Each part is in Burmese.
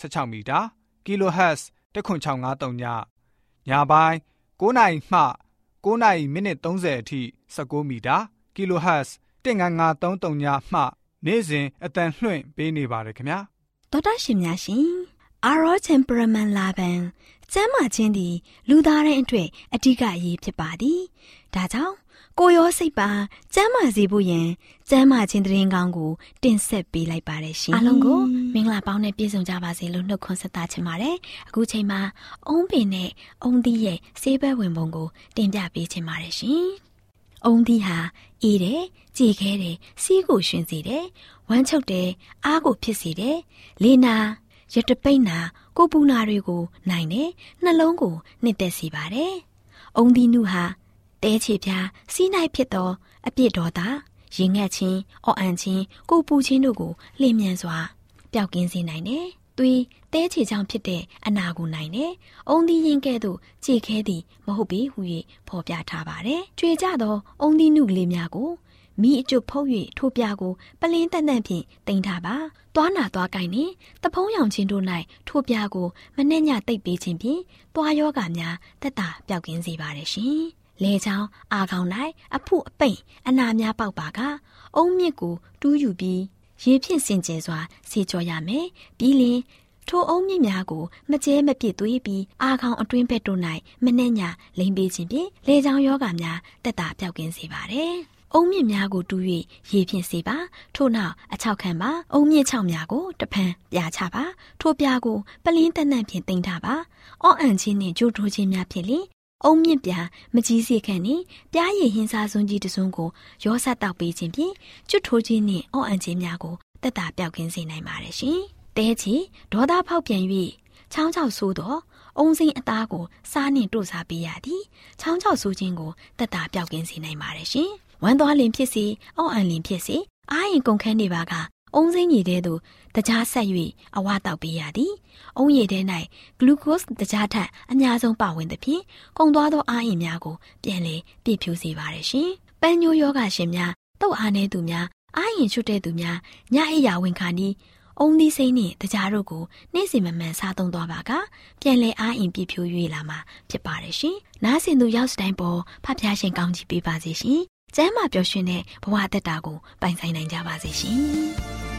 16မီတာ kHz 10653ညညပိုင်း9နိုင်မှ9နိုင်မိနစ်30အထိ16မီတာ kHz 19533ညမှနေ့စဉ်အတန်လှွင့်ပေးနေပါတယ်ခင်ဗျာတော်တာရှင်များရှင်အာရောချင်ပရမန်လာဘန်ကျမ်းမာခြင်းသည်လူသားတိုင်းအတွက်အဓိကအရေးဖြစ်ပါသည်ဒါကြောင့် ကိုရောစိတ်ပါကျမ်းမာစေဖို့ယင်ကျမ်းမာခြင်းတရင်ကောင်းကို တင်ဆက်ပေးလိုက်ပါတယ်ရှင်အားလုံးကိုမင်္ဂလာပေါင်းနဲ့ပြည့်စုံကြပါစေလို့နှုတ်ခွန်းဆက်သချင်ပါတယ်အခုချိန်မှာအုံးပင်နဲ့အုံးသီးရဲ့ဆေးဘက်ဝင်ပုံကို တင်ပြပေးချင်ပါတယ်ရှင်အုံးသီးဟာအေးတယ်ကြည်ခဲတယ်စီးကိုရှင်စေတယ်ဝမ်းချုပ်တယ်အားကိုဖြစ်စေတယ်လေနာရတပိတ်နာကိုပူနာတွေကို နိုင်တယ်နှလုံးကိုနှစ်သက်စေပါတယ်အုံးသီးနုဟာ တဲချေပြားစီးနိုင်ဖြစ်သောအပြစ်တော်သာရင်ငတ်ခြင်းအော်အန်ခြင်းကိုပူခြင်းတို့ကိုလျင်မြန်စွာပျောက်ကင်းစေနိုင်တယ်။သွေးတဲချေချောင်းဖြစ်တဲ့အနာကိုနိုင်တယ်။အုံသီးရင်ကဲ့သို့ကြည်ခဲသည်မဟုတ်ပေဟု၍ဖော်ပြထားပါတယ်။ကြွေကြသောအုံသီးနုကလေးများကိုမိအကျုပ်ဖုတ်၍ထိုပြားကိုပလင်းတန်တန်ဖြင့်တင်ထားပါ။သွားနာသွားကိုင်းနှင့်တဖုံးရောင်ချင်းတို့၌ထိုပြားကိုမနှက်ညတိတ်ပေးခြင်းဖြင့်တွားယောဂများတက်တာပျောက်ကင်းစေပါတယ်ရှင်။ လဲချောင်းအာခေါင်၌အဖုအပိန်အနာများပေါက်ပါကအုံမြင့်ကိုတူးယူပြီးရေဖြင့်စင်ကြယ်စွာဆေကြောရမယ်ပြီးလင်ထိုအုံမြင့်များကိုမကျဲမပြစ်သွေးပြီးအာခေါင်အတွင်းဘက်တို့၌မနှဲ့ညာလိမ်ပေးခြင်းဖြင့်လေချောင်းယောဂများတက်တာပြောက်ကင်းစေပါတယ်။အုံမြင့်များကိုတူး၍ရေဖြင့်စေပါထို့နောက်အချောက်ခံပါအုံမြင့်ချောက်များကိုတဖန်ပြာချပါထိုပြားကိုပလင်းတနန့်ဖြင့်တင်ထားပါအော့အန်ချင်းနှင့်ကြိုးထိုးခြင်းများဖြင့်လင် အုံမြင့်ပြာမကြီးစေခန့်နှင့်ပြားရည်ဟင်းစားစွန်းကြီးတစုံကိုရောဆက်တောက်ပေးခြင်းဖြင့်ကျွတ်ထိုးခြင်းနှင့်အော့အန်ခြင်းများကိုတက်တာပြောက်ကင်းစေနိုင်ပါတယ်ရှင်။တဲချီဒေါသဖောက်ပြန်၍ချောင်းချောက်ဆိုးတော့အုံစိန်အသားကိုစားနှင့်တို့စားပေးရသည်။ချောင်းချောက်ဆိုးခြင်းကိုတက်တာပြောက်ကင်းစေနိုင်ပါတယ်ရှင်။ဝမ်းသွားလင်ဖြစ်စေအော့အန်လင်ဖြစ်စေအားရင်ကုန်ခန်းနေပါကအုံစိမ့်ရည်တဲ့သို့ တကြားဆက်၍အဝတောက်ပေးရသည်။အုံရည်ထဲ၌ဂလူကို့စ်တကြားထက်အများဆုံးပါဝင်သဖြင့်ကုန်သွားသောအားအင်များကိုပြန်လည်ပြည့်ဖြူစေပါရရှင်။ပန်းညိုယောဂရှင်များတုတ်အားနေသူများအားရင်ချွတ်တဲ့သူများညအိယာဝင်ခါနီးအုံသီးစိမ့်နှင့်တကြားတို့ကိုနေ့စဉ်မမှန်စားသုံးသွားပါကပြန်လဲအားအင်ပြည့်ဖြိုး၍လာမှာဖြစ်ပါတယ်ရှင်။နားဆင်သူရောက်စတိုင်းပေါ်ဖဖျားရှင်ကောင်းကြီးပေးပါစေရှင်။ကျမ်းမာပျော်ရွှင်တဲ့ဘဝအသက်တာကိုပိုင်ဆိုင်နိုင်ကြပါစေရှင်။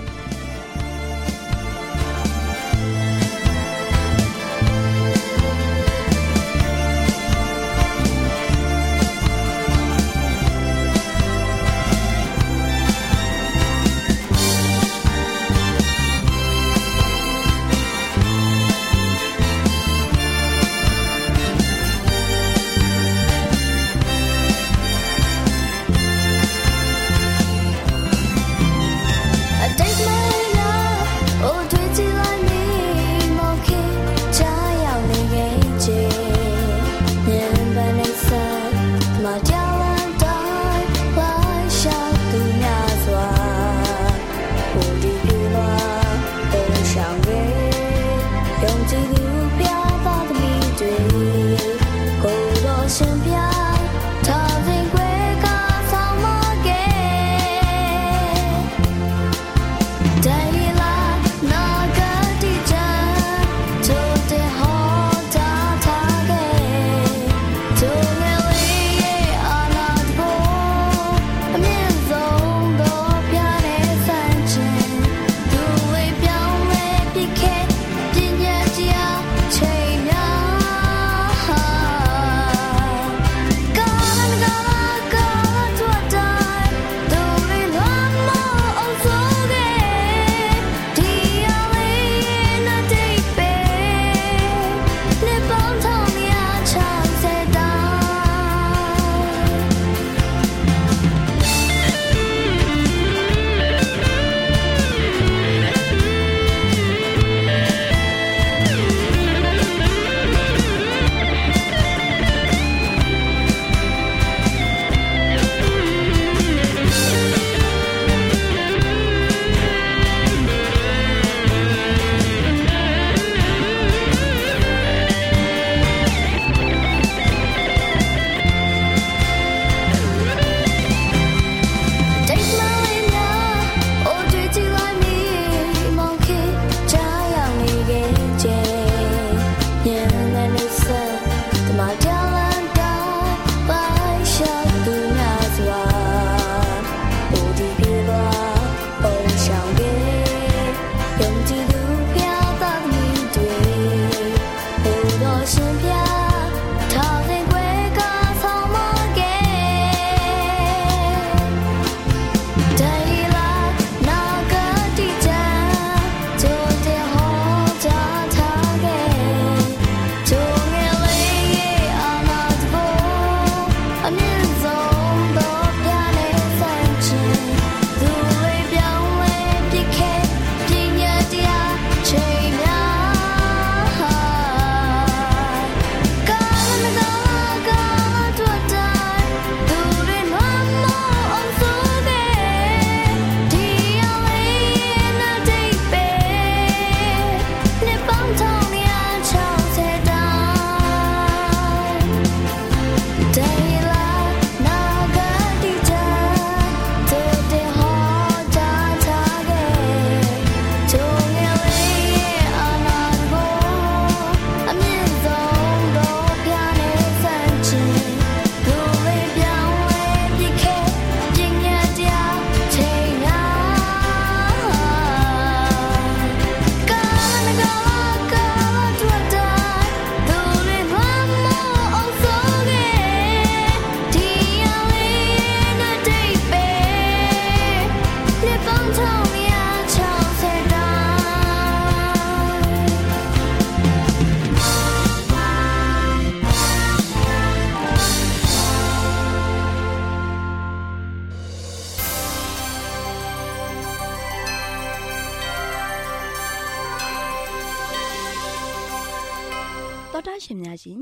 တော်တာရှင်များရှင်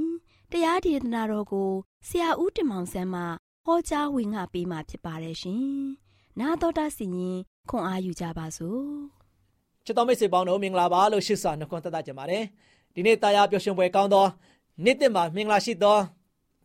တရားဒေသနာတော်ကိုဆရာဦးတင်မောင်ဆန်းမှဟောကြားဝင်ငါပေးมาဖြစ်ပါတယ်ရှင်။နာတော်တာစီရင်ခွန်အားယူကြပါစို့။ချစ်တော်မိတ်ဆွေပေါင်းတို့မင်္ဂလာပါလို့ရှိစွာနှုတ်ခွန်းသက်သကြပါတယ်။ဒီနေ့တရားပျော်ရွှင်ပွဲကောင်းသောနေ့တစ်မှာမင်္ဂလာရှိသော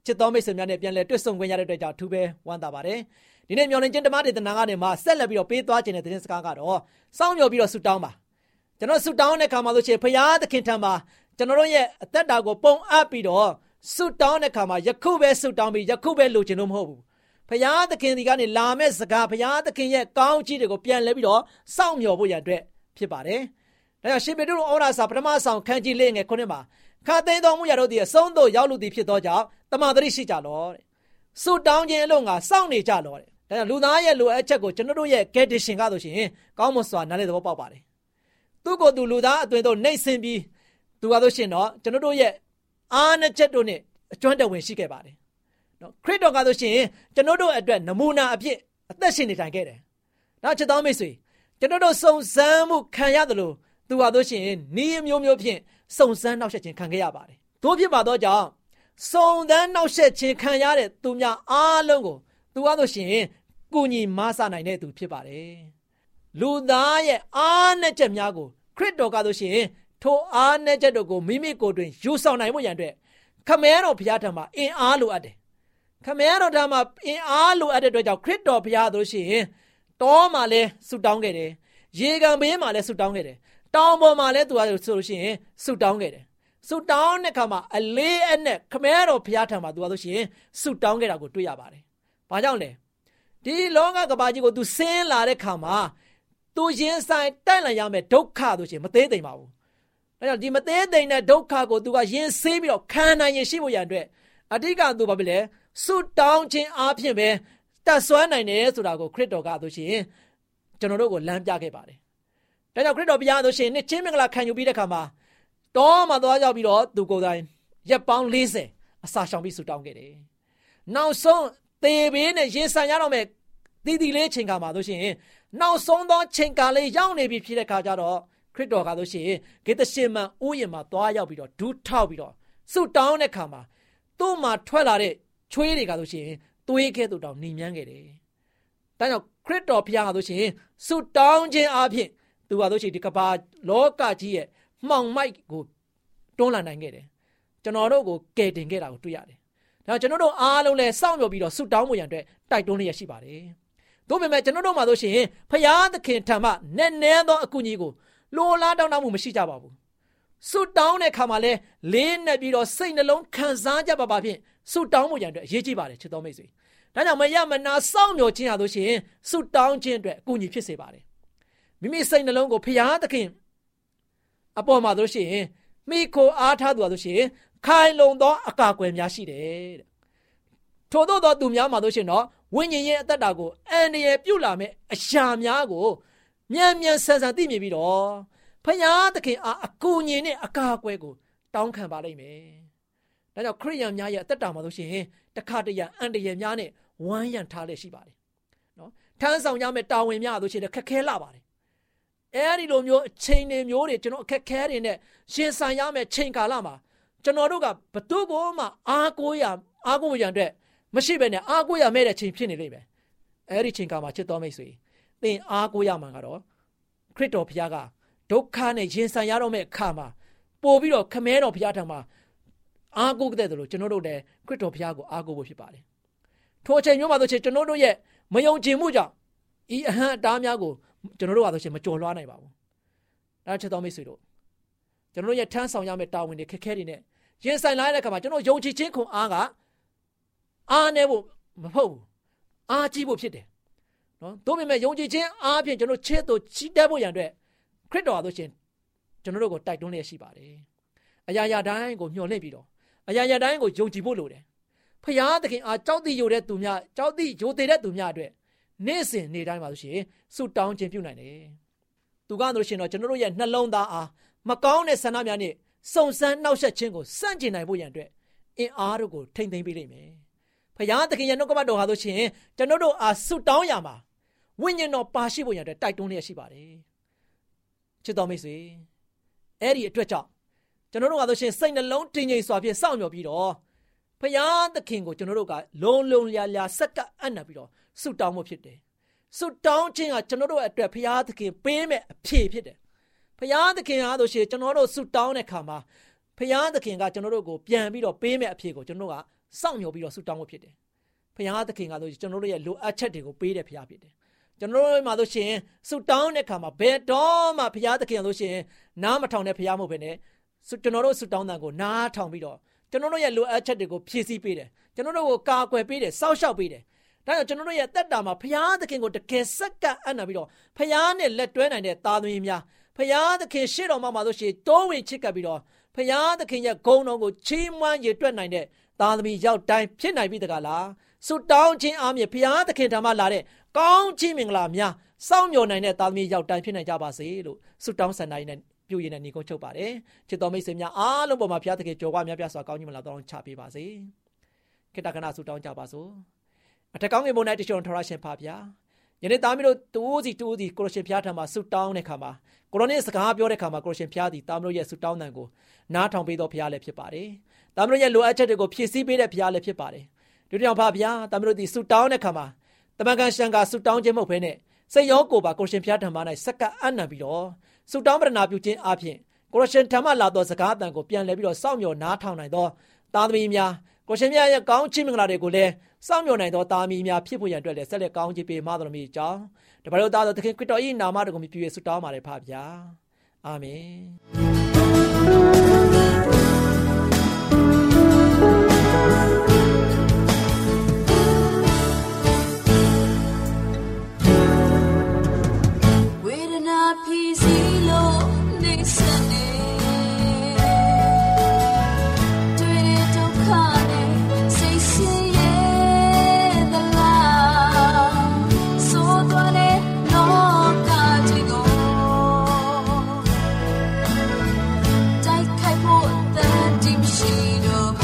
ချစ်တော်မိတ်ဆွေများနဲ့ပြန်လည်တွေ့ဆုံခွင့်ရတဲ့အတွက်ကြောင့်ထူးပဲဝမ်းသာပါတယ်။ဒီနေ့မျော်လင့်ခြင်းဓမ္မဒေသနာကနေမှဆက်လက်ပြီးတော့ပေးသွားခြင်းတဲ့သတင်းစကားကတော့စောင့်မျှော်ပြီးတော့ဆုတောင်းပါ။ကျွန်တော်ဆုတောင်းတဲ့အခါမှာဆိုရှင်ဖရာသခင်ထံမှာ ကျွန်တော်တို့ရဲ့အသက်တာကိုပုံအပ်ပြီးတော့ဆုတောင်းတဲ့အခါမှာယခုပဲဆုတောင်းပြီးယခုပဲလိုချင်လို့မဟုတ်ဘူး။ဖရာသခင်ဒီကနေလာမဲ့စကားဖရာသခင်ရဲ့ကောင်းချီးတွေကိုပြန်လဲပြီးတော့စောင့်မျှော်ဖို့ရတဲ့ဖြစ်ပါတယ်။ဒါကြောင့်ရှင်ပေတုဩရာစာပထမဆောင်ခန်းကြီးလေးငယ်ခုနှစ်မှာခါသိမ်းတော်မူရတော့ဒီအဆုံးသို့ရောက်လူသည်ဖြစ်သောကြောင့်တမန်တော်ရှိကြလောတဲ့။ဆုတောင်းခြင်းအလို့ငါစောင့်နေကြလောတဲ့။ဒါကြောင့်လူသားရဲ့လိုအပ်ချက်ကိုကျွန်တော်တို့ရဲ့ condition ကဆိုရှင်ကောင်းမွန်စွာနားလည်သဘောပေါက်ပါတယ်။သူ့ကိုယ်သူလူသားအသွင်တို့နှိမ့်ဆင်းပြီး သူကဆိုရှင်တော့ကျွန်တော်တို့ရဲ့အားနချက်တို့နဲ့အကျွမ်းတဝင်ရှိခဲ့ပါတယ်နော်ခရစ်တော်ကဆိုရှင်ကျွန်တော်တို့အတွက်နမူနာအဖြစ်အသက်ရှင်နေထိုင်ခဲ့တယ်နောက်ချက်တော်မိတ်ဆွေကျွန်တော်တို့စုံစမ်းမှုခံရတယ်လို့သူဟာဆိုရှင်နီးမျိုးမျိုးဖြင့်စုံစမ်းနှောက်ယှက်ခြင်းခံခဲ့ရပါတယ်တို့ဖြစ်ပါတော့ကြောင့်စုံစမ်းနှောက်ယှက်ခြင်းခံရတဲ့သူများအားလုံးကိုသူဟာဆိုရှင်ကုညီမဆနိုင်တဲ့သူဖြစ်ပါတယ်လူသားရဲ့အားနဲ့ချက်များကိုခရစ်တော်ကဆိုရှင် ထိုအားနဲ့ချက်တို့ကိုမိမိကိုယ်တွင်ယူဆောင်နိုင်ဖို့ရန်အတွက်ခမဲတော်ဘုရားထံမှာအင်အားလိုအပ်တယ်ခမဲတော်ထံမှာအင်အားလိုအပ်တဲ့အတွက်ကြောင့်ခရစ်တော်ဘုရားတို့ရှိရင်တောမှာလဲဆုတောင်းခဲ့တယ်ရေကန်ဘေးမှာလဲဆုတောင်းခဲ့တယ်တောင်ပေါ်မှာလဲသူကဆိုလို့ရှိရင်ဆုတောင်းခဲ့တယ်ဆုတောင်းတဲ့ခါမှာအလေးအနက်ခမဲတော်ဘုရားထံမှာသူကဆိုရှင်ဆုတောင်းခဲ့တာကိုတွေ့ရပါတယ်ဘာကြောင့်လဲဒီလောကကဘာကြီးကိုသူဆင်းလာတဲ့ခါမှာသူရင်ဆိုင်တိုက်လာရမယ်ဒုက္ခဆိုရှင်မသေးသိမ့်ပါဘူး ဒါကြောင့်ဒီမသေးသိမ့်တဲ့ဒုက္ခကိုသူကရင်ဆေးပြီးတော့ခံနိုင်ရင်ရှိဖို့ရန်အတွက်အဓိကသူဘာဖြစ်လဲဆုတောင်းခြင်းအားဖြင့်ပဲတတ်ဆွမ်းနိုင်တယ်ဆိုတာကိုခရစ်တော်ကဆိုရှင်ကျွန်တော်တို့ကိုလမ်းပြခဲ့ပါတယ်။ဒါကြောင့်ခရစ်တော်ဘုရားဆိုရှင်နှစ်ချင်းမင်္ဂလာခံယူပြီးတဲ့ခါမှာတောမှာသွားရောက်ပြီးတော့သူကိုယ်တိုင်ရက်ပေါင်း40အစာရှောင်ပြီးဆုတောင်းခဲ့တယ်။နောက်ဆုံးသေဘေးနဲ့ရင်ဆိုင်ရတော့မဲ့တည်တည်လေးချိန်ခါမှာဆိုရှင်နောက်ဆုံးသောချိန်ကာလေးရောက်နေပြီဖြစ်တဲ့ခါကျတော့ ခရစ်တော်ကဆိုရှင်ဂေသရှင်မန်ဥယျာဉ်မှာသွားရောက်ပြီးတော့ဒူးထောက်ပြီးတော့ဆုတောင်းတဲ့ခါမှာသူ့မှာထွက်လာတဲ့ချွေးတွေကဆိုရှင်သွေးကဲ့သို့တောင်နှိမ်မြန်းခဲ့တယ်။ဒါကြောင့်ခရစ်တော်ဘုရားကဆိုရှင်ဆုတောင်းခြင်းအပြင်သူကဆိုရှင်ဒီကဘာလောကကြီးရဲ့မှောင်မိုက်ကိုတွန်းလှန်နိုင်ခဲ့တယ်။ကျွန်တော်တို့ကိုကယ်တင်ခဲ့တာကိုတွေ့ရတယ်။ဒါကျွန်တော်တို့အားလုံးလည်းစောင့်မျှော်ပြီးတော့ဆုတောင်းမှုရန်အတွက်တိုက်တွန်းလျက်ရှိပါတယ်။ဒါပေမဲ့ကျွန်တော်တို့မှာဆိုရှင်ဖရာသခင်ထံမှနည်းနည်းသောအကူအညီကို လိုလားတောင်းတမှုမရှိကြပါဘူးဆုတောင်းတဲ့ခါမှာလဲလေးနဲ့ပြီးတော့စိတ်နှလုံးခံစားကြပါပါဖြင့်ဆုတောင်းမှုရန်အတွက်အရေးကြီးပါတယ်ချစ်တော်မိတ်ဆွေဒါကြောင့်မရမနာစောင့်မျှော်ခြင်းရလို့ရှိရင်ဆုတောင်းခြင်းအတွက်အကူအညီဖြစ်စေပါတယ်မိမိစိတ်နှလုံးကိုဖျားသခင်အပေါ်မှာလို့ရှိရင်မိခိုအားထားသူပါလို့ရှိရင်ခိုင်လုံသောအကာအကွယ်များရှိတယ်တဲ့ထို့သောသောသူများမှာလို့ရှိရင်တော့ဝိညာဉ်ရဲ့အသက်တာကိုအန္တရာယ်ပြုလာမဲ့အရာများကို မြန်မြန်ဆန်ဆန်သိမြင်ပြီးတော့ဖယားသခင်အားအကူအညီနဲ့အကာအကွယ်ကိုတောင်းခံပါလိမ့်မယ်။ဒါကြောင့်ခရိယန်များရဲ့အသက်တာမှာဆိုရှင်တခါတရံအန်တရံများနဲ့ဝမ်းရံထားလက်ရှိပါတယ်။နော်ထမ်းဆောင်ရမယ့်တာဝန်များဆိုရှင်ခက်ခဲလာပါတယ်။အဲဒီလိုမျိုးအချိန်တွေမျိုးတွေကျွန်တော်အခက်ခဲတွေနဲ့ရှင်ဆိုင်ရမယ့်ချိန်ကာလမှာကျွန်တော်တို့ကဘသူ့ကိုမှအားကိုးရအားကိုးရန်အတွက်မရှိဘဲနဲ့အားကိုးရမဲ့တဲ့ချိန်ဖြစ်နေလိမ့်မယ်။အဲဒီချိန်ကာလမှာချစ်တော်မိတ်ဆွေ သင်အားကိုးရမှာကတော့ခရစ်တော်ဘုရားကဒုက္ခနဲ့ရင်ဆိုင်ရတော့မယ့်အခါမှာပို့ပြီးတော့ခမဲတော်ဘုရားထံမှာအားကိုးတဲ့လို့ကျွန်တော်တို့လည်းခရစ်တော်ဘုရားကိုအားကိုးဖို့ဖြစ်ပါတယ်။ထိုအချိန်မျိုးမှာဆိုချင်ကျွန်တော်တို့ရဲ့မယုံကြည်မှုကြောင့်ဤအဟံအတားများကိုကျွန်တော်တို့ကဆိုချင်မကြော်လွှားနိုင်ပါဘူး။ဒါချက်တော်မိတ်ဆွေတို့ကျွန်တော်တို့ရဲ့ထမ်းဆောင်ရမယ့်တာဝန်တွေခက်ခဲတွေနဲ့ရင်ဆိုင်လာတဲ့အခါမှာကျွန်တော်ယုံကြည်ခြင်းခွန်အားကအားနေဖို့မဟုတ်ဘူး။အားကြီးဖို့ဖြစ်တယ် နော်တို့ပေမဲ့ယုံကြည်ခြင်းအားဖြင့်ကျွန်တော်ချစ်သူချီးတက်ဖို့ရန်အတွက်ခရစ်တော်အားဆိုရှင်ကျွန်တော်တို့ကိုတိုက်တွန်းလျက်ရှိပါတယ်အရာရာတိုင်းကိုမျှော်လင့်ပြီးတော့အရာရာတိုင်းကိုယုံကြည်ဖို့လိုတယ်ဖရာသခင်အားကြောက်တိယိုတဲ့သူများကြောက်တိယိုသေးတဲ့သူများအတွက်နေ့စဉ်နေ့တိုင်းပါဆိုရှင်ဆုတောင်းခြင်းပြုနိုင်တယ်သူကဆိုရှင်တော့ကျွန်တော်တို့ရဲ့နှလုံးသားအားမကောင်းတဲ့ဆန္ဒများနဲ့စုံစမ်းနှောက်ယှက်ခြင်းကိုစန့်ကျင်နိုင်ဖို့ရန်အတွက်အင်အားတို့ကိုထိမ့်သိမ်းပေးလိမ့်မယ်ဖရာသခင်ရဲ့နှုတ်ကပတ်တော်ဟာဆိုရှင်ကျွန်တော်တို့အားဆုတောင်းရမှာ ဝိညာဉ်တော်ပါရှိဖို့ရတဲ့တိုက်တွန်းလျက်ရှိပါတယ်ချစ်တော်မိတ်ဆွေအဲ့ဒီအတွက်ကြောင့်ကျွန်တော်တို့ကဆိုရှင်စိတ်နှလုံးတည်ငြိမ်စွာဖြင့်စောင့်မျှော်ပြီးတော့ဖရာသခင်ကိုကျွန်တော်တို့ကလုံလုံလျာလျာစက္ကအံ့နပ်ပြီးတော့ဆုတောင်းမှုဖြစ်တယ်ဆုတောင်းခြင်းကကျွန်တော်တို့အတွက်ဖရာသခင်ပေးမဲ့အဖြေဖြစ်တယ်ဖရာသခင်အားဆိုရှင်ကျွန်တော်တို့ဆုတောင်းတဲ့ခါမှာဖရာသခင်ကကျွန်တော်တို့ကိုပြန်ပြီးတော့ပေးမဲ့အဖြေကိုကျွန်တော်တို့ကစောင့်မျှော်ပြီးတော့ဆုတောင်းမှုဖြစ်တယ်ဖရာသခင်ကဆိုကျွန်တော်တို့ရဲ့လိုအပ်ချက်တွေကိုပေးတဲ့ဖရာဖြစ်တယ် ကျွန်တော်တို့မှာဆိုရှင်ဆုတောင်းတဲ့ခါမှာဘယ်တော့မှဘုရားသခင်ဆိုရှင်နားမထောင်တဲ့ဘုရားမဟုတ်ဘဲနဲ့ကျွန်တော်တို့ဆုတောင်းတဲ့ကိုနားထောင်ပြီးတော့ကျွန်တော်တို့ရဲ့လိုအပ်ချက်တွေကိုဖြည့်ဆည်းပေးတယ်ကျွန်တော်တို့ကိုကာကွယ်ပေးတယ်စောင့်ရှောက်ပေးတယ်ဒါကြောင့်ကျွန်တော်တို့ရဲ့တက်တာမှာဘုရားသခင်ကိုတကယ်စက္ကအံ့နာပြီးတော့ဘုရားနဲ့လက်တွဲနိုင်တဲ့သားသမီးများဘုရားသခင်ရှေ့တော်မှာမှာဆိုရှင်တိုးဝင်ချစ်ကပ်ပြီးတော့ဘုရားသခင်ရဲ့ဂုဏ်တော်ကိုချီးမွမ်းရည်တွက်နိုင်တဲ့သားသမီးရောက်တိုင်းဖြစ်နိုင်ပြီတကားလားဆုတောင်းခြင်းအားဖြင့်ဘုရားသခင်ထံမှလာတဲ့ ကောင်းချီးမင်္ဂလာများစောင့်မျှော်နိုင်တဲ့သားသမီးရောက်တိုင်းဖြစ်နိုင်ကြပါစေလို့ဆုတောင်းဆန္ဒရင်းနဲ့ပြုရည်နဲ့ညီကုန်းချုပ်ပါတယ်ချစ်တော်မိတ်ဆွေများအားလုံးပေါ်မှာဘုရားသခင်ကြော်ဝါများပြစွာကောင်းကြီးမလာတော့ချပေးပါစေခေတ္တကနာဆုတောင်းကြပါစို့အထက်ကောင်းငယ်ပေါ်၌တချို့ထရရှင်ဖာဗျာယနေ့သားမီးတို့တူးစီတူးစီကိုရရှင်ဖျားထံမှာဆုတောင်းတဲ့ခါမှာကိုရိုနီစကားပြောတဲ့ခါမှာကိုရရှင်ဖျားသည်သားမီးတို့ရဲ့ဆုတောင်းတန်ကိုနားထောင်ပေးတော်ဖျားလည်းဖြစ်ပါတယ်သားမီးတို့ရဲ့လိုအပ်ချက်တွေကိုဖြည့်ဆည်းပေးတဲ့ဖျားလည်းဖြစ်ပါတယ်ဒီတောင်ဖာဗျာသားမီးတို့ဒီဆုတောင်းတဲ့ခါမှာ တမန်ကန်ရှန်ကဆုတောင်းခြင်းမဟုတ်ဘဲနဲ့စိတ်ရောကိုယ်ပါကိုရှင်ဖျားထံမှာ၌စက္ကအနံပြီးတော့ဆုတောင်းပရဏာပြုခြင်းအပြင်ကိုရှင်ထံမှလာသောစကားအတန်ကိုပြန်လဲပြီးတော့စောင့်မျှော်နားထောင်နိုင်သောသားသမီးများကိုရှင်မြတ်ရဲ့ကောင်းချီးမင်္ဂလာတွေကိုလည်းစောင့်မျှော်နိုင်သောသားသမီးများဖြစ်ဖို့ရန်အတွက်လည်းဆက်လက်ကောင်းချီးပေးမှတော်မူကြောင်းတပါလို့သားတော်သခင်ခရစ်တော်၏နာမတော်ကိုမြည်ပြည့်ဆုတောင်းပါတယ်ဖပါဗျာအာမင် your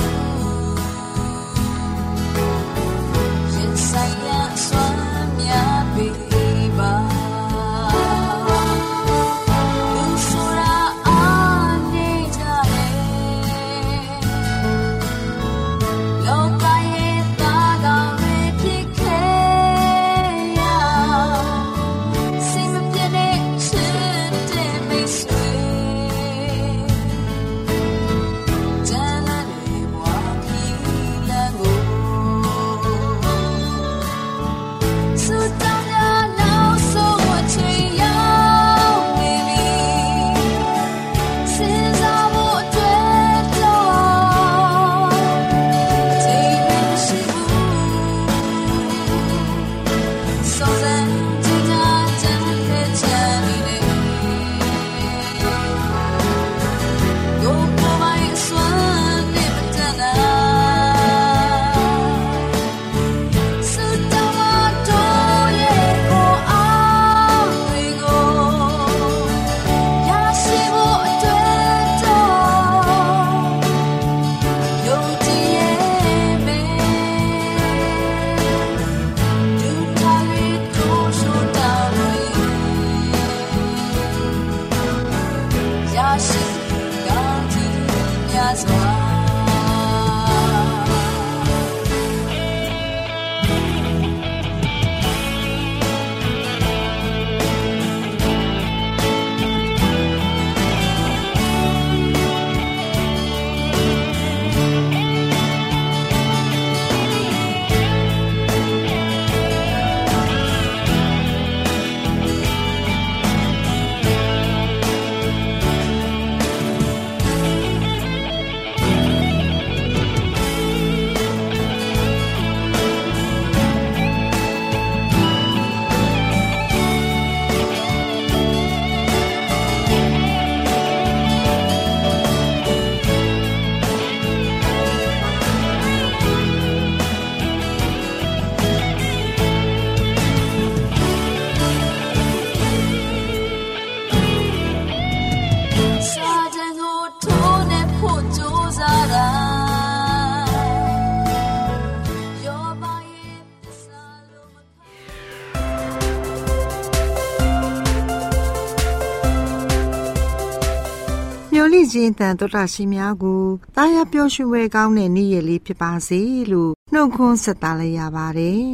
မျော်လင့်ခြင်းတန်တော်တာရှင်များကိုတာယာပျော်ရွှင်ပွဲကောင်းတဲ့နေ့ရက်လေးဖြစ်ပါစေလို့နှုတ်ခွန်းဆက်တာလိုက်ရပါတယ်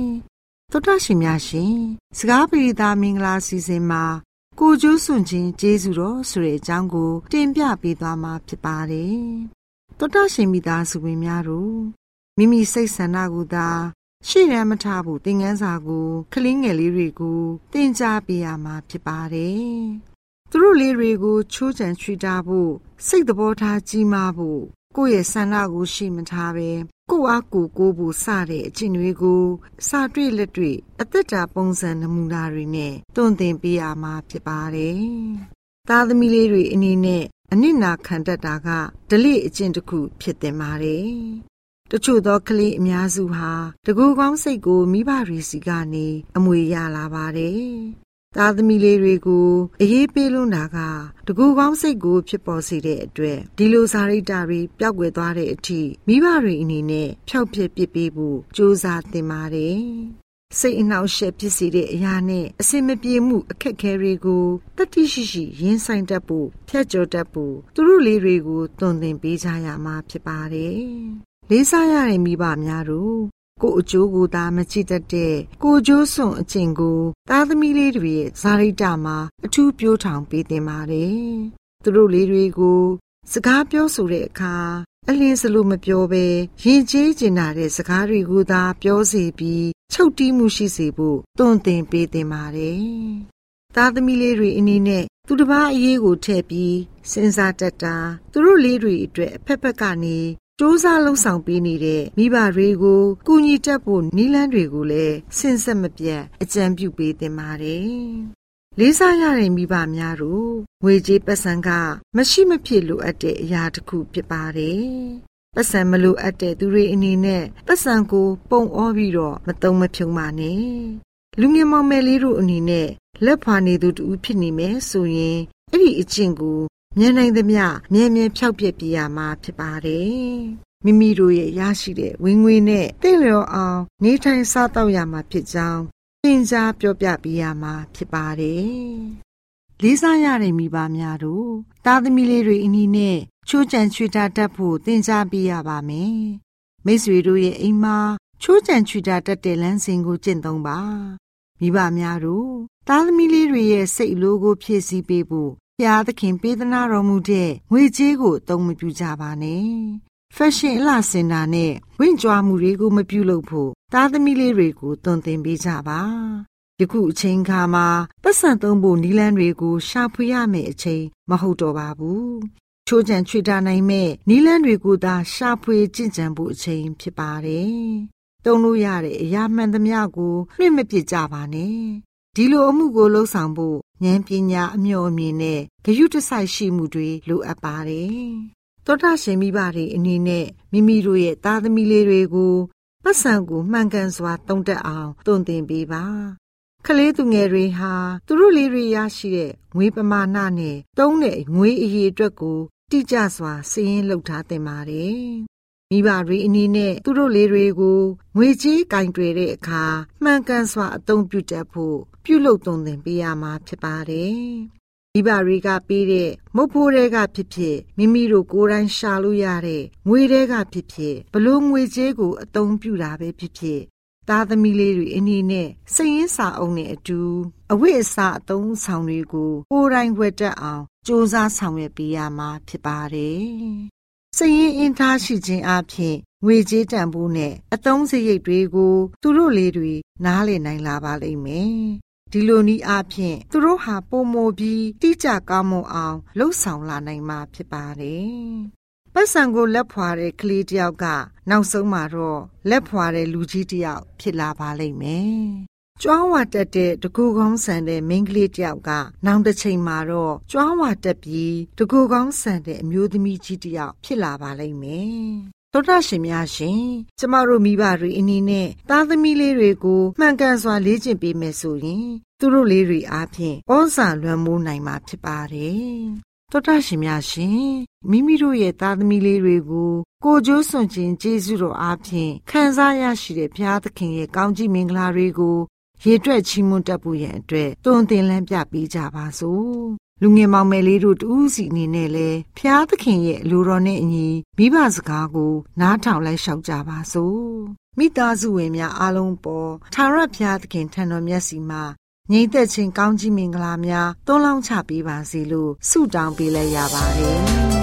တော်တာရှင်များရှင်စကားပြေတာမင်္ဂလာစီစဉ်မှာကိုကျိုးစွန့်ခြင်းကျေးဇူးတော်ဆိုတဲ့အကြောင်းကို တင်ပြပေးသွားမှာဖြစ်ပါတယ်တော်တာရှင်မိသားစုဝင်များတို့မိမိစိတ်ဆန္ဒကိုသာရှေ့ရန်မထဘူးသင်ငန်းစာကိုကလင်းငယ်လေးတွေကိုသင်ကြားပေးရမှာဖြစ်ပါတယ်။ သူတို့လေးတွေကိုချိုးချံချွေတာဖို့စိတ်သဘောထားကြီးမားဖို့ကိုယ့်ရဲ့ဆန္ဒကိုရှိမထားပဲကိုယ့်အားကိုယ်ကိုယ်ဖို့စတဲ့အချင်းတွေကိုစာတွေ့လက်တွေ့အသက်တာပုံစံနမူနာတွေနဲ့တွန့်တင်ပေးရမှာဖြစ်ပါတယ်။သားသမီးလေးတွေအနေနဲ့အနစ်နာခံတတ်တာကဒလိအကျင့်တစ်ခုဖြစ်တင်ပါတယ်တချို့သောကလေးအများစုဟာတကူကောင်းစိတ်ကိုမိဘတွေစီကနေအမွေရလာပါတယ်။ သားသမီးလေးတွေကိုအေးပေးလွန်းတာကတကူကောင်းစိတ်ကိုဖြစ်ပေါ်စေတဲ့အတွက်ဒီလိုစာရိတ္တတွေပျောက်ကွယ်သွားတဲ့အထိမိဘတွေအနေနဲ့ဖျောက်ဖျက်ပစ်ပေးဖို့ကြိုးစားသင်ပါတယ်။စိတ်အနှောက်အယှက်ဖြစ်စေတဲ့အရာနဲ့အစင်မပြေမှုအခက်အခဲတွေကိုတတိရှိရှိရင်ဆိုင်တတ်ဖို့ဖျက်ကျော်တတ်ဖို့သူတို့လေးတွေကိုတွင်တင်ပေးကြရမှာဖြစ်ပါတယ်။လေးစားရတဲ့မိဘများတို့ ကိုအကျိုးကိုသာမကြည့်တတ်တဲ့ကိုကျိုးစွန်အကျင့်ကိုသားသမီးလေးတွေရဲ့ဇာရိတမှာအထူးပြိုးထောင်ပေးတင်ပါတယ်။သူတို့လေးတွေကိုစကားပြောဆိုတဲ့အခါအလင်းစလို့မပြောဘဲရင်ကျေးကျင်နာတဲ့စကားတွေကိုသာပြောစီပြီးချုပ်တီးမှုရှိစေဖို့တွန့်တင်ပေးတင်ပါတယ်။သားသမီးလေးတွေအနေနဲ့သူတစ်ပါးအရေးကိုထည့်ပြီးစဉ်းစားတတ်တာသူတို့လေးတွေအတွက်အဖက်ဖက်ကနေ စူးစမ်းလှုပ်ဆောင်ပေးနေတဲ့မိဘတွေကိုကူညီတတ်ဖို့နီးလန်းတွေကိုလည်းဆင်ဆက်မပြတ်အကြံပြုပေးသင်ပါတယ်။လေးစားရတဲ့မိဘများတို့ငွေကြေးပတ်စံကမရှိမဖြစ်လိုအပ်တဲ့အရာတစ်ခုဖြစ်ပါတယ်။ပတ်စံမလိုအပ်တဲ့သူတွေအနေနဲ့ပတ်စံကိုပုံအောပြီးတော့မတုံမဖြုံပါနဲ့။လူငယ်မောင်မယ်လေးတို့အနေနဲ့လက်ဖွာနေသူတူဖြစ်နေမယ်ဆိုရင်အဲ့ဒီအကျင့်ကို မြင်နိုင်သမျှမြဲမြဲဖြောက်ပြက်ပြရမှာဖြစ်ပါတယ်။မိမိတို့ရဲ့ရရှိတဲ့ဝင်ငွေနဲ့တင့်လျော်အောင် နေထိုင်စားသောက်ရမှာဖြစ်ကြောင်းသင်ကြားပြောပြပေးရမှာဖြစ်ပါတယ်။လေးစားရတဲ့မိဘများတို့သားသမီးလေးတွေအနည်းနဲ့ချိုးချံချွေတာတတ်ဖို့သင်ကြားပေးရပါမယ်။မိတ်ဆွေတို့ရဲ့အိမ်မှာချိုးချံချွေတာတတ်တဲ့လမ်းစဉ်ကိုကျင့်သုံးပါ။မိဘများတို့သားသမီးလေးတွေရဲ့စိတ်အလိုကိုဖြည့်ဆည်းပေးဖို့ ဖျားသခင်ပေးသနာတော်မူတဲ့ငွေကြေးကိုအသုံးမပြုကြပါနဲ့။ဖက်ရှင်အလှစင်တာနဲ့ဝင့်ကြွားမှုတွေကိုမပြုလုပ်ဖို့သားသမီးလေးတွေကိုတွင်တင်ပေးကြပါ။ယခုအချိန်ခါမှာပတ်စံသုံးဖို့နီလန်းတွေကိုရှာဖွေရမယ့်အချိန်မဟုတ်တော့ပါဘူး။ချိုးချံချွေတာနိုင်မဲ့နီလန်းတွေကိုသာရှာဖွေကြင်ကြံဖို့အချိန်ဖြစ်ပါတယ်။တုံးလို့ရတဲ့အရာမှန်သမျှကိုလွှင့်မပစ်ကြပါနဲ့။ဒီလိုအမှုကိုလှုပ်ဆောင်ဖို့ ဉာဏ်ပညာအမျှော်အမြင်နဲ့ဂရုတစိုက်ရှိမှုတွေလိုအပ်ပါတယ်။သောတာရှင်မိဘတွေအနေနဲ့မိမိတို့ရဲ့သားသမီးလေးတွေကိုပတ်စံကိုမှန်ကန်စွာတုံးတက်အောင်တုံသင်ပေးပါ။ကလေးသူငယ်တွေဟာသူတို့လေးတွေရရှိတဲ့ငွေပမာဏနဲ့တုံးတဲ့ငွေအရေအတွက်ကိုတိကျစွာစည်ရင်းလုပ်ထားသင့်ပါတယ်။ မိဘတွေအနေနဲ့သူတို့လေးတွေကိုငွေကြေးကင်တွယ်တဲ့အခါမှန်ကန်စွာအသုံးပြုတတ်ဖို့ပြုလုပ်သွန်သင်ပေးရမှာဖြစ်ပါတယ်။မိဘတွေကပေးတဲ့မုတ်ဖိုးတွေကဖြစ်ဖြစ်မိမိတို့ကိုယ်တိုင်ရှာလို့ရတဲ့ငွေတွေကဖြစ်ဖြစ်ဘလို့ငွေကြေးကိုအသုံးပြုတာပဲဖြစ်ဖြစ်သားသမီးလေးတွေအနည်းနဲ့စိတ်ရင်းစာအုပ်နဲ့အတူအဝိအစာအသုံးဆောင်တွေကိုကိုယ်တိုင်ဝတ်တတ်အောင်စူးစမ်းဆောင်ရွက်ပေးရမှာဖြစ်ပါတယ်။ စိတ်ရင်းအင်ထားရှိခြင်းအပြင်ငွေကြေးတန်ဖိုးနဲ့အသုံးစရိတ်တွေကို သူတို့လေးတွေနားလည်နိုင်လာပါလိမ့်မယ်ဒီလိုနည်းအားဖြင့်သူတို့ဟာပုံမိုပြီးတိကျကောင်းမွန်အောင်လှုပ်ဆောင်လာနိုင်မှာဖြစ်ပါတယ်။ပတ်စံကိုလက်ဖွာတဲ့ကလေးတယောက်က နောက်ဆုံးမှာတော့လက်ဖွာတဲ့လူကြီးတယောက်ဖြစ်လာပါလိမ့်မယ်။ ကျွမ်းဝတက်တဲ့တကူကောင်းဆန်တဲ့မိန်းကလေးတယောက်ကနောင်တစ်ချိန်မှာတော့ကျွမ်းဝတက်ပြီးတကူကောင်းဆန်တဲ့အမျိုးသမီးကြီးတယောက်ဖြစ်လာပါလိမ့်မယ်တော်တာရှင်များရှင်ကျမတို့မိဘတွေအနေနဲ့သားသမီးလေးတွေကိုမှန်ကန်စွာလေ့ကျင့်ပေးမယ်ဆိုရင် သူတို့လေးတွေအားဖြင့်ဩဇာလွှမ်းမိုးနိုင်မှာဖြစ်ပါတယ်တော်တာရှင်များရှင်မိမိတို့ရဲ့သားသမီးလေးတွေကိုကိုကျိုးစွန့်ခြင်းကျေးဇူးတော်အားဖြင့်ခံစားရရှိတဲ့ဘုရားသခင်ရဲ့ကောင်းကြီးမင်္ဂလာတွေကို ရေတွက်ချီးမွမ်းတတ်ဖို့ရန်အတွက်တွင်တင်လန်းပြပေးကြပါစို့လူငယ်မောင်မယ်လေးတို့တူးစီအနေနဲ့လဲဖျားသခင်ရဲ့လူတော်နဲ့အညီမိဘစကားကို နားထောင်လိုက်လျှောက်ကြပါစို့မိသားစုဝင်များအားလုံးပေါ်သာရဖျားသခင်ထံတော်မျက်စီမှာညီသက်ချင်းကောင်းကြီးမင်္ဂလာများသွန်းလောင်းချပေးပါစေလို့ဆုတောင်းပေးလိုက်ရပါတယ်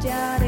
daddy.